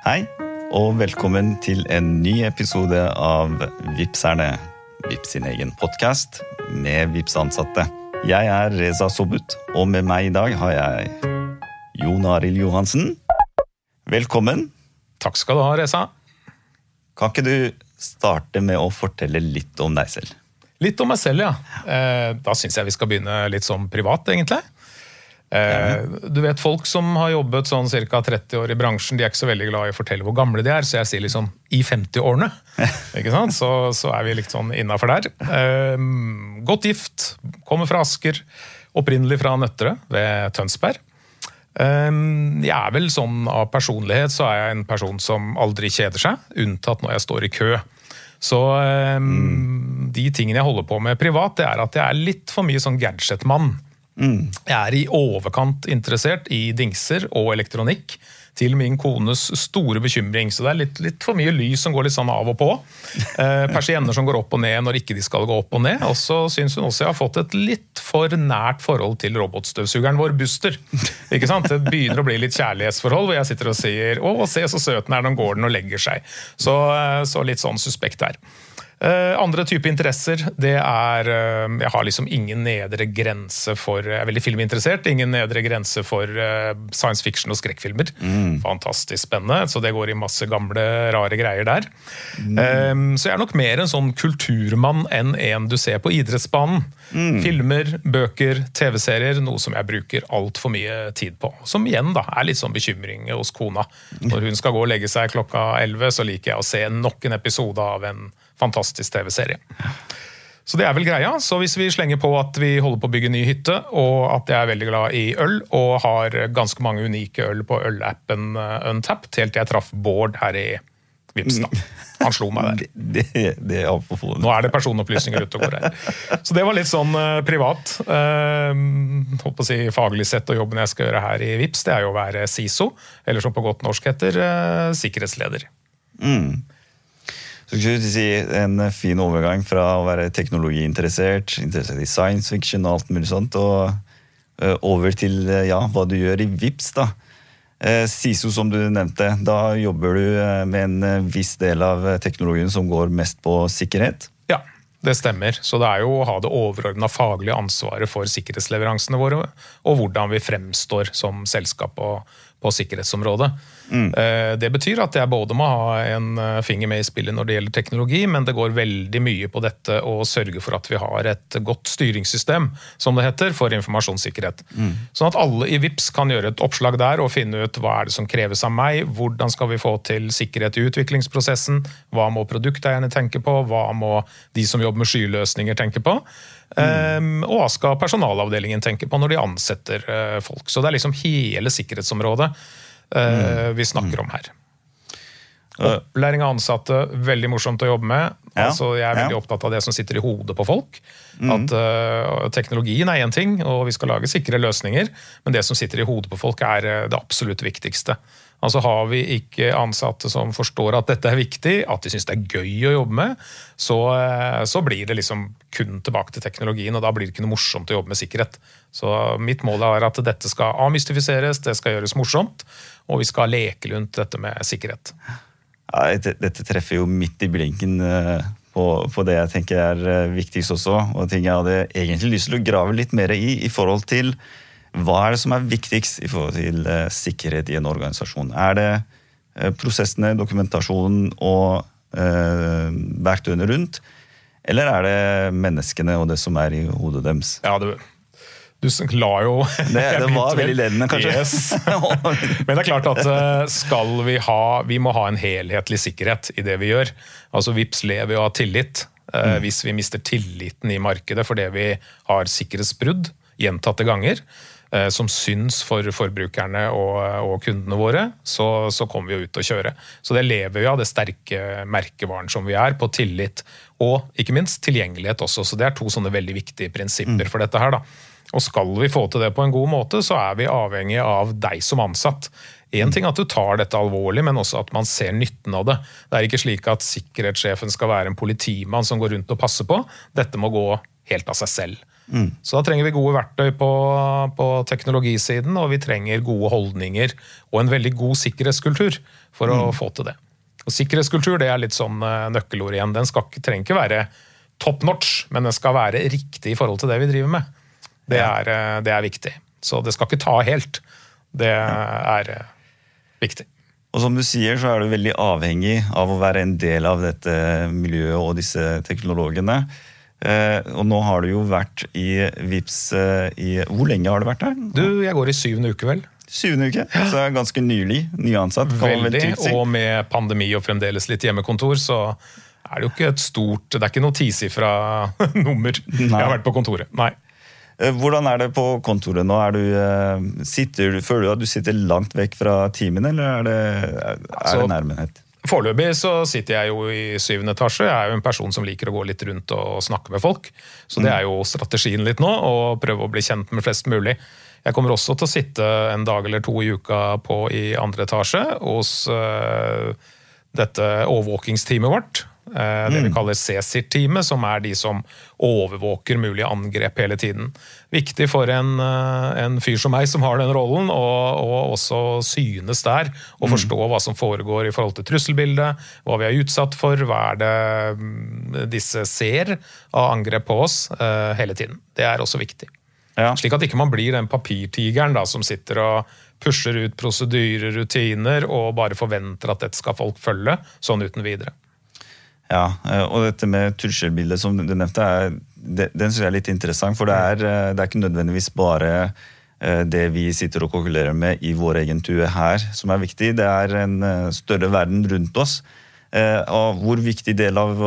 Hei, og velkommen til en ny episode av Vipserne. Vips sin egen podkast med Vips-ansatte. Jeg er Reza Sobut, og med meg i dag har jeg Jon Arild Johansen. Velkommen. Takk skal du ha, Reza. Kan ikke du starte med å fortelle litt om deg selv? Litt om meg selv, ja. Eh, da syns jeg vi skal begynne litt sånn privat, egentlig. Eh, du vet Folk som har jobbet sånn ca. 30 år i bransjen, de er ikke så veldig glad i å fortelle hvor gamle de er, så jeg sier liksom i 50-årene. ikke sant? Så, så, er vi litt sånn innafor der. Eh, godt gift, kommer fra Asker. Opprinnelig fra Nøtterøy ved Tønsberg. Jeg er vel sånn Av personlighet så er jeg en person som aldri kjeder seg, unntatt når jeg står i kø. Så mm. de tingene jeg holder på med privat, det er at jeg er litt for mye sånn gadget-mann. Mm. Jeg er i overkant interessert i dingser og elektronikk. Til min kones store bekymring. Så det er litt, litt for mye lys som går litt sånn av og på. Eh, persienner som går opp og ned når ikke de skal gå opp og ned. Og så syns hun også jeg har fått et litt for nært forhold til robotstøvsugeren vår Buster. Ikke sant? Det begynner å bli litt kjærlighetsforhold hvor jeg sitter og sier 'Å, se så søt den er, nå går den og legger seg'. Så, eh, så litt sånn suspekt der. Uh, andre type interesser, det er uh, Jeg har liksom ingen nedre grense for Jeg er veldig filminteressert. Ingen nedre grense for uh, science fiction og skrekkfilmer. Mm. Fantastisk spennende. Så det går i masse gamle, rare greier der. Mm. så jeg er nok mer en sånn kulturmann enn en du ser på idrettsbanen. Mm. Filmer, bøker, TV-serier. Noe som jeg bruker altfor mye tid på. Som igjen da er litt sånn bekymring hos kona. Når hun skal gå og legge seg klokka 11, så liker jeg å se nok en episode av en fantastisk TV-serie. Så det er vel greia. Så hvis vi slenger på at vi holder på å bygge ny hytte, og at jeg er veldig glad i øl, og har ganske mange unike øl på ølappen eh, Untapped, helt til jeg traff Bård her i Vipstad. Han slo meg der. Det, det, det er Nå er det personopplysninger ute og går her. Så det var litt sånn uh, privat. Uh, holdt på å si Faglig sett og jobben jeg skal gjøre her i Vips, det er jo å være SISO, eller som på godt norsk heter uh, sikkerhetsleder. Mm. Så skulle si En fin overgang fra å være teknologiinteressert, interessert i science fiction og alt mulig sånt, og uh, over til uh, ja, hva du gjør i VIPS. da. SISO, som du nevnte, da jobber du med en viss del av teknologien som går mest på sikkerhet? Ja, det stemmer. Så det er jo å ha det overordna faglige ansvaret for sikkerhetsleveransene våre, og hvordan vi fremstår som selskap og på sikkerhetsområdet. Mm. Eh, det betyr at jeg både må ha en eh, finger med i spillet når det gjelder teknologi, men det går veldig mye på dette å sørge for at vi har et godt styringssystem, som det heter, for informasjonssikkerhet. Mm. Sånn at alle i VIPS kan gjøre et oppslag der og finne ut hva er det som kreves av meg, hvordan skal vi få til sikkerhet i utviklingsprosessen, hva må produkteierne tenke på, hva må de som jobber med skyløsninger tenke på. Mm. Um, og hva skal personalavdelingen tenke på når de ansetter uh, folk. Så det er liksom hele sikkerhetsområdet uh, mm. vi snakker om her. Opplæring av ansatte, veldig morsomt å jobbe med. Ja. Altså, jeg er veldig ja. opptatt av det som sitter i hodet på folk. Mm. At uh, Teknologien er én ting, og vi skal lage sikre løsninger, men det som sitter i hodet på folk, er det absolutt viktigste. Altså Har vi ikke ansatte som forstår at dette er viktig, at de syns det er gøy å jobbe med, så, eh, så, blir det liksom kun tilbake til teknologien, og da blir det ikke noe morsomt å jobbe med sikkerhet. Så mitt mål er at dette skal amystifiseres, det skal gjøres morsomt, og vi skal leke rundt dette med sikkerhet. Ja, dette treffer jo midt i blinken eh, på, på, det jeg tenker er eh, viktigst også, og ting jeg hadde egentlig lyst til å grave litt mer i i forhold til hva er det som er viktigst i forhold til eh, sikkerhet i en organisasjon? Er det eh, prosessene, dokumentasjonen og eh, verktøyene rundt? Eller er det menneskene og det som er i hodet deres? Ja, du, du la jo Det, det var veldig ledende, kanskje. Yes. Men det er klart at skal vi ha Vi må ha en helhetlig sikkerhet i det vi gjør. Altså Vips lever jo av tillit. Mm. Hvis vi mister tilliten i markedet fordi vi har sikkerhetsbrudd gjentatte ganger, som syns for forbrukerne og, og kundene våre, så, så, kommer vi jo ut og kjøre. Så det lever vi av, det sterke merkevaren som vi er, på tillit. Og ikke minst tilgjengelighet også. Så det er to sånne veldig viktige prinsipper mm. for dette her. da. Og skal vi få til det på en god måte, så er vi avhengig av deg som ansatt. Én ting at du tar dette alvorlig, men også at man ser nytten av det. Det er ikke slik at sikkerhetssjefen skal være en politimann som går rundt og passer på. Dette må gå helt av seg selv. Mm. Så da trenger vi gode verktøy på, på, teknologisiden, og vi trenger gode holdninger og en veldig god sikkerhetskultur for mm. å få til det. Og Sikkerhetskultur det er litt sånn eh, nøkkelord igjen. Den skal, trenger ikke være top notch, men den skal være riktig i forhold til det vi driver med. Det er, eh, det er viktig. Så det skal ikke ta helt. Det er eh, viktig. Og som du sier, så er du veldig avhengig av å være en del av dette miljøet og disse teknologene. Eh, og nå har du jo vært i VIPS eh, i Hvor lenge har du vært der? Du, Jeg går i syvende uke, vel. Syvende uke, Så er ganske nylig nyansatt. Veldig, og med pandemi og fremdeles litt hjemmekontor, så er det jo ikke et stort Det er ikke noe tisifra nummer Nei. jeg har vært på kontoret. Nei. Eh, hvordan er det på kontoret nå? Du, sitter, føler du at du sitter langt vekk fra teamene, eller er det, er, det nærmenhet? Foreløpig så sitter jeg jo i syvende etasje. Jeg er jo en person som liker å gå litt rundt og snakke med folk. Så det er jo strategien litt nå, å prøve å bli kjent med flest mulig. Jeg kommer også til å sitte en dag eller to i uka på i andre etasje hos uh, dette overvåkingsteamet vårt. Eh, det vi mm. kaller CSIR-teamet, som er de som overvåker mulige angrep hele tiden. Viktig for en, eh, en fyr som meg, som har den rollen, å også synes der. Og mm. forstå hva som foregår i forhold til trusselbildet, hva vi er utsatt for, hva er det mm, disse ser av angrep på oss eh, hele tiden. Det er også viktig. Ja. Slik at ikke man blir den papirtigeren da, som sitter og pusher ut prosedyrer, rutiner, og bare forventer at dette skal folk følge, sånn uten videre. Ja, eh, og dette med trusselbildet som du nevnte, er, den synes jeg er litt interessant. For det er, eh, det er, ikke nødvendigvis bare eh, det vi sitter og kalkulerer med i vår egen tue her som er viktig. Det er en større verden rundt oss. Og hvor viktig del av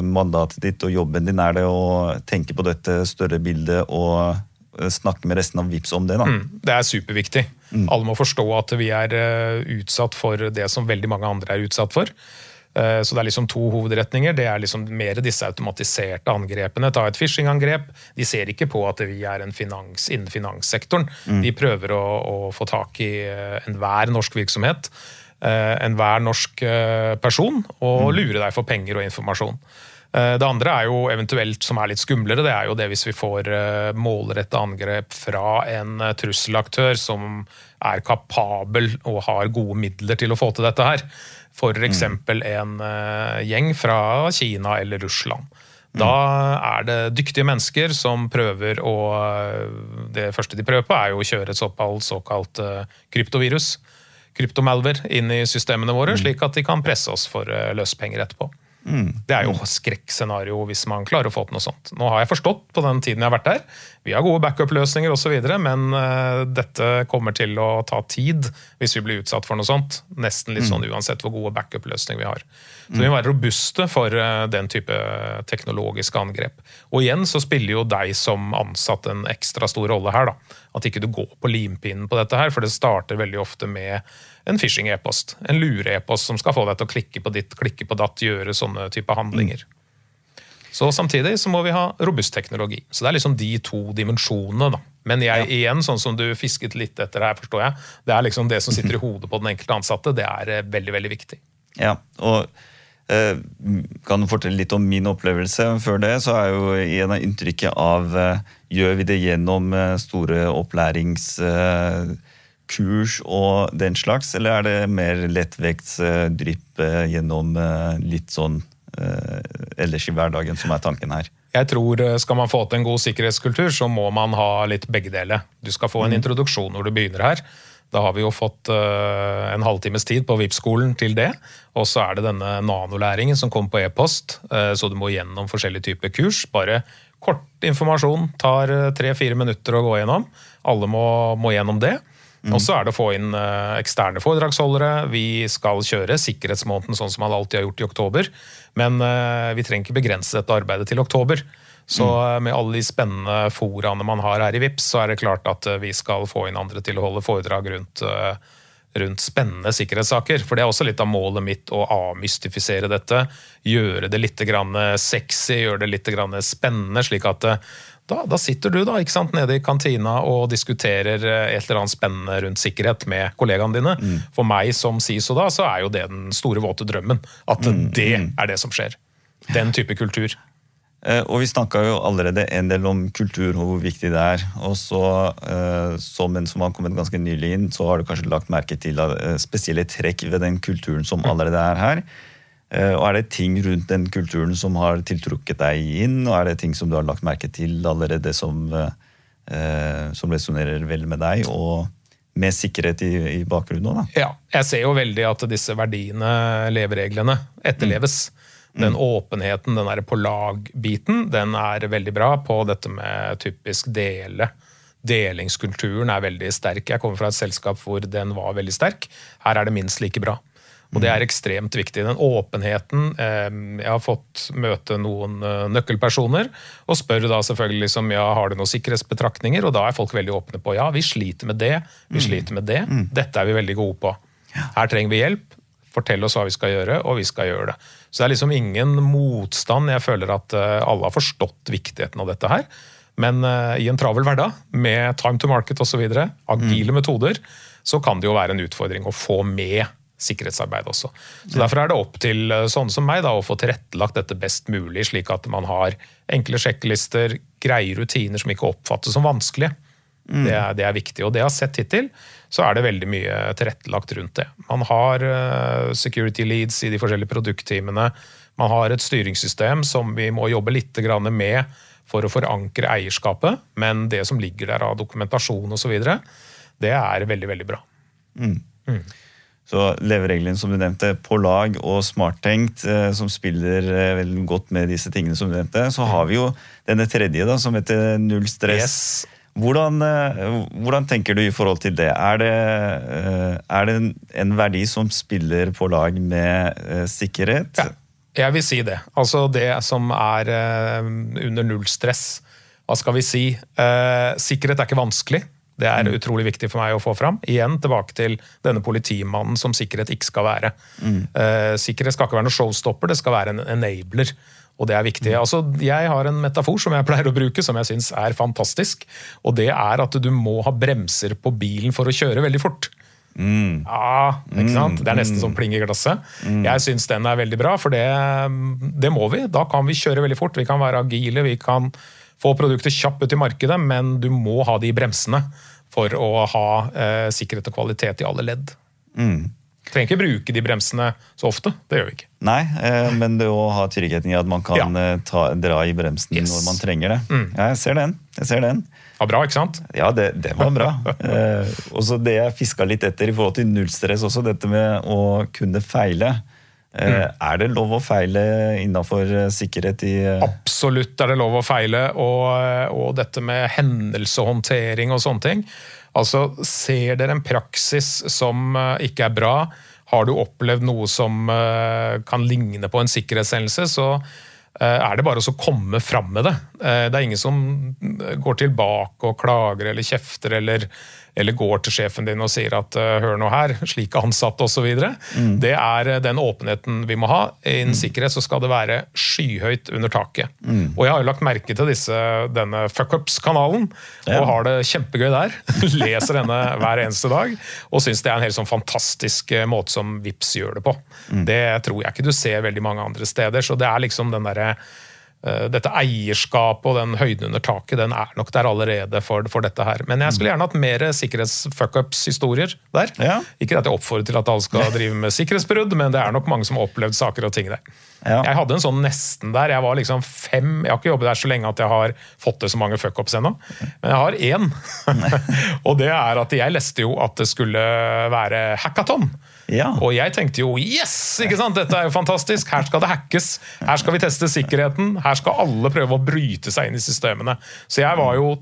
mandatet ditt og jobben din er det å tenke på dette større bildet og snakke med resten av VIPS om det? da? Mm, det er superviktig. Mm. Alle må forstå at vi er utsatt for det som veldig mange andre er utsatt for. Eh, så det er liksom to hovedretninger. Det er liksom mer disse automatiserte angrepene. Ta et phishing-angrep. De ser ikke på at vi er en finans, innen finanssektoren. Mm. De prøver å, å, få tak i eh, enhver norsk virksomhet, eh, enhver norsk person, og mm. lure deg for penger og informasjon. Det andre er jo eventuelt, som er litt skumlere, det er jo det hvis vi får målretta angrep fra en trusselaktør som er kapabel og har gode midler til å få til dette her. F.eks. Mm. en uh, gjeng fra Kina eller Russland. Da er det dyktige mennesker som prøver å eh, Det første de prøver på, er jo å kjøre et såkalt, såkalt uh, kryptovirus, kryptomalver, inn i systemene våre, mm. slik at de kan presse oss for løspenger etterpå. Mm. Det er jo skrekkscenario hvis man klarer å få til noe sånt. Nå har jeg forstått på den tiden jeg har vært der, vi har gode backup-løsninger osv., men uh, dette kommer til å ta tid hvis vi blir utsatt for noe sånt. Nesten litt sånn mm. uansett hvor gode backup-løsninger vi har. Så vi må være robuste for uh, den type teknologiske angrep. Og igjen så spiller jo deg som ansatt en ekstra stor rolle her. da. At ikke du går på limpinnen på dette her, for det starter veldig ofte med en phishing-e-post. En lure-e-post som skal få deg til å klikke på ditt, klikke på datt, gjøre sånne type handlinger. Så Samtidig så må vi ha robust teknologi. Så Det er liksom de to dimensjonene. da. Men jeg, ja. igjen, sånn som du fisket litt etter her, forstår jeg, det er liksom det som sitter i hodet på den enkelte ansatte. Det er eh, veldig, veldig viktig. Ja, og kan du fortelle litt om min opplevelse før det? Så er jo en av inntrykket av eh, Gjør vi det gjennom eh, store opplærings eh, og den slags, eller er det mer lettvektsdrypp eh, gjennom eh, litt sånn eh, ellers i hverdagen som er tanken her? Jeg tror Skal man få til en god sikkerhetskultur, så må man ha litt begge deler. Du skal få en mm. introduksjon når du begynner her. Da har vi jo fått uh, en halvtimes tid på VIP-skolen til det. Og så er det denne nanolæringen som kommer på e-post, uh, så du må gjennom forskjellige typer kurs. Bare kort informasjon. Tar tre-fire minutter å gå gjennom. Alle må, må gjennom det. Mm. Og så er det å få inn eksterne foredragsholdere. Vi skal kjøre sikkerhetsmåneden sånn som man alltid har gjort i oktober. Men vi trenger ikke begrense dette arbeidet til oktober. Så uh, med alle de spennende foraene man har her i VIPS, så er det klart at vi skal få inn andre til å holde foredrag rundt, rundt spennende sikkerhetssaker. For det er også litt av målet mitt å avmystifisere dette. Gjøre det litt sexy, gjøre det litt spennende, slik at da, da, sitter du da, ikke sant, nede i kantina og diskuterer eh, et eller annet spennende rundt sikkerhet med kollegaene dine. Mm. For meg som SISO da, så er jo det den store, våte drømmen. At mm. det mm. er det som skjer. Den type kultur. Eh, og vi snakka jo allerede en del om kultur og hvor viktig det er. Og så, eh, som en som har kommet ganske nylig inn, så har du kanskje lagt merke til eh, spesielle trekk ved den kulturen som allerede er her. Og er det ting rundt den kulturen som har tiltrukket deg inn, og er det ting som du har lagt merke til allerede som, som resonnerer vel med deg, og med sikkerhet i, i bakgrunnen? Da? Ja, jeg ser jo veldig at disse verdiene, levereglene, etterleves. Mm. Den mm. åpenheten, den der på lag-biten, den er veldig bra på dette med typisk dele. Delingskulturen er veldig sterk. Jeg kommer fra et selskap hvor den var veldig sterk. Her er det minst like bra. Og det er mm. ekstremt viktig. Den åpenheten. Eh, jeg har fått møte noen eh, nøkkelpersoner og spør da selvfølgelig liksom, ja, har du noen sikkerhetsbetraktninger, og da er folk veldig åpne på ja, vi sliter med det, vi mm. sliter med det. Dette er vi veldig gode på. Her trenger vi hjelp. Fortell oss hva vi skal gjøre, og vi skal gjøre det. Så det er liksom ingen motstand. Jeg føler at eh, alle har forstått viktigheten av dette her. Men uh, i en travel hverdag med time to market osv., agile mm. metoder, så kan det jo være en utfordring å få med sikkerhetsarbeid også. Så Derfor er det opp til uh, sånne som meg da, å få tilrettelagt dette best mulig, slik at man har enkle sjekklister, greie rutiner som ikke oppfattes som vanskelige. Mm. Det, er, det, er, viktig. Og det jeg har sett hittil, så er det veldig mye tilrettelagt rundt det. Man har uh, security leads i de forskjellige produktteamene. Man har et styringssystem som vi må jobbe litt med for å forankre eierskapet, men det som ligger der av dokumentasjon osv., det er veldig, veldig bra. Mm. Mm. Så levereglene som du nevnte, på lag og smarttenkt, eh, som spiller eh, veldig godt med disse tingene som du nevnte. Så har vi jo denne tredje, da, som heter null stress. Yes. Hvordan, eh, hvordan, tenker du i forhold til det? Er det, eh, er det en verdi som spiller på lag med eh, sikkerhet? Ja, jeg vil si det. Altså det som er under null stress. Hva skal vi si? Sikkerhet er ikke vanskelig. Det er mm. utrolig viktig for meg å få fram. Igjen tilbake til denne politimannen som sikkerhet ikke skal være. Mm. Sikkerhet skal ikke være noe showstopper, det skal være en enabler. Og det er viktig. Mm. Altså, jeg har en metafor som jeg pleier å bruke, som jeg syns er fantastisk. Og det er at du må ha bremser på bilen for å kjøre veldig fort. Mm. Ja, ikke sant? Det er nesten som pling i glasset. Mm. Jeg syns den er veldig bra, for det, det, må vi. Da kan vi kjøre veldig fort. Vi kan være agile, vi kan få produkter kjapt ut i markedet, men du må ha de bremsene for å ha eh, sikkerhet og kvalitet i alle ledd. Mm. Trenger ikke bruke de bremsene så ofte. Det gjør vi ikke. Nei, eh, men det å ha tryggheten i at man kan ja. Eh, ta, dra i bremsen yes. når man trenger det. Mm. Ja, jeg ser den. Jeg ser den. Ja, bra, ikke sant? Ja, det, det var bra. eh, også det jeg fiska litt etter i forhold til nullstress, også dette med å kunne feile. Eh, mm. Er det lov å feile innafor sikkerhet i eh? Absolutt er det lov å feile. Og, og dette med hendelsehåndtering og sånne ting. Altså, Ser dere en praksis som uh, ikke er bra, har du opplevd noe som uh, kan ligne på en sikkerhetshendelse, så uh, er det bare å komme fram med det. det er ingen som går tilbake og klager eller kjefter eller eller går til sjefen din og sier at uh, hør nå her, slik ansatte osv. Mm. Det er uh, den åpenheten vi må ha. Innen mm. sikkerhet så skal det være skyhøyt under taket. Mm. Og jeg har jo lagt merke til disse, denne Fuckups-kanalen, ja. og har det kjempegøy der. Leser denne hver eneste dag, og syns det er en helt sånn fantastisk uh, måte som Vips gjør det på. Mm. Det tror jeg ikke du ser veldig mange andre steder. Så det er liksom den Eh, dette eierskapet og den høyden under taket den er nok der allerede for, for dette her. Men jeg skulle gjerne hatt mer sikkerhetsfuckups-historier der. Ja. Ikke at jeg oppfordrer til at alle skal drive med sikkerhetsbrudd, men det er nok mange som har opplevd saker og ting der. Ja. Jeg hadde en sånn nesten der. Jeg var liksom fem Jeg har ikke jobbet der så lenge at jeg har fått til så mange fuckups ennå, men jeg har én. og det er at jeg leste jo at det skulle være hackathon. Ja. Og jeg tenkte jo yes! ikke sant? Dette er jo fantastisk! Her skal det hackes. Her skal vi teste sikkerheten. Her skal alle prøve å bryte seg inn i systemene. Så jeg var jo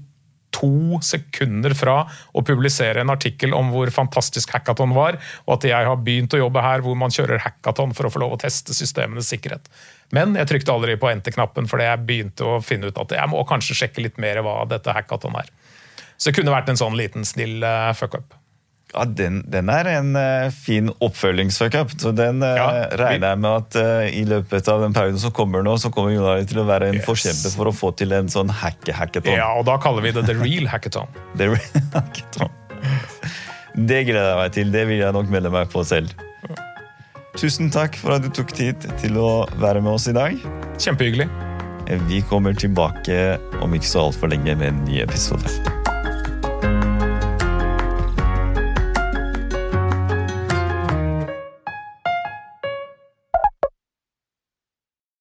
to sekunder fra å publisere en artikkel om hvor fantastisk hackathon var, og at jeg har begynt å jobbe her hvor man kjører hackathon for å få lov å teste systemenes sikkerhet. Men jeg trykte aldri på enter-knappen, fordi jeg begynte å finne ut at jeg må kanskje sjekke litt mer hva dette hackathon er. Så det kunne vært en sånn liten snill uh, fuck-up. Ja, den, den, er en uh, fin oppfølgingsfuckup. Så den uh, ja, regner jeg med at uh, i løpet av den perioden som kommer nå, så kommer Jon til å være en yes. forkjemper for å få til en sånn hacke-hackathon. Ja, og da kaller vi det The Real Hackathon. The Real Hackathon. Det gleder jeg meg til. Det vil jeg nok melde meg på selv. Tusen takk for at du tok tid til å være med oss i dag. Kjempehyggelig. Vi kommer tilbake om ikke så altfor lenge med en ny episode.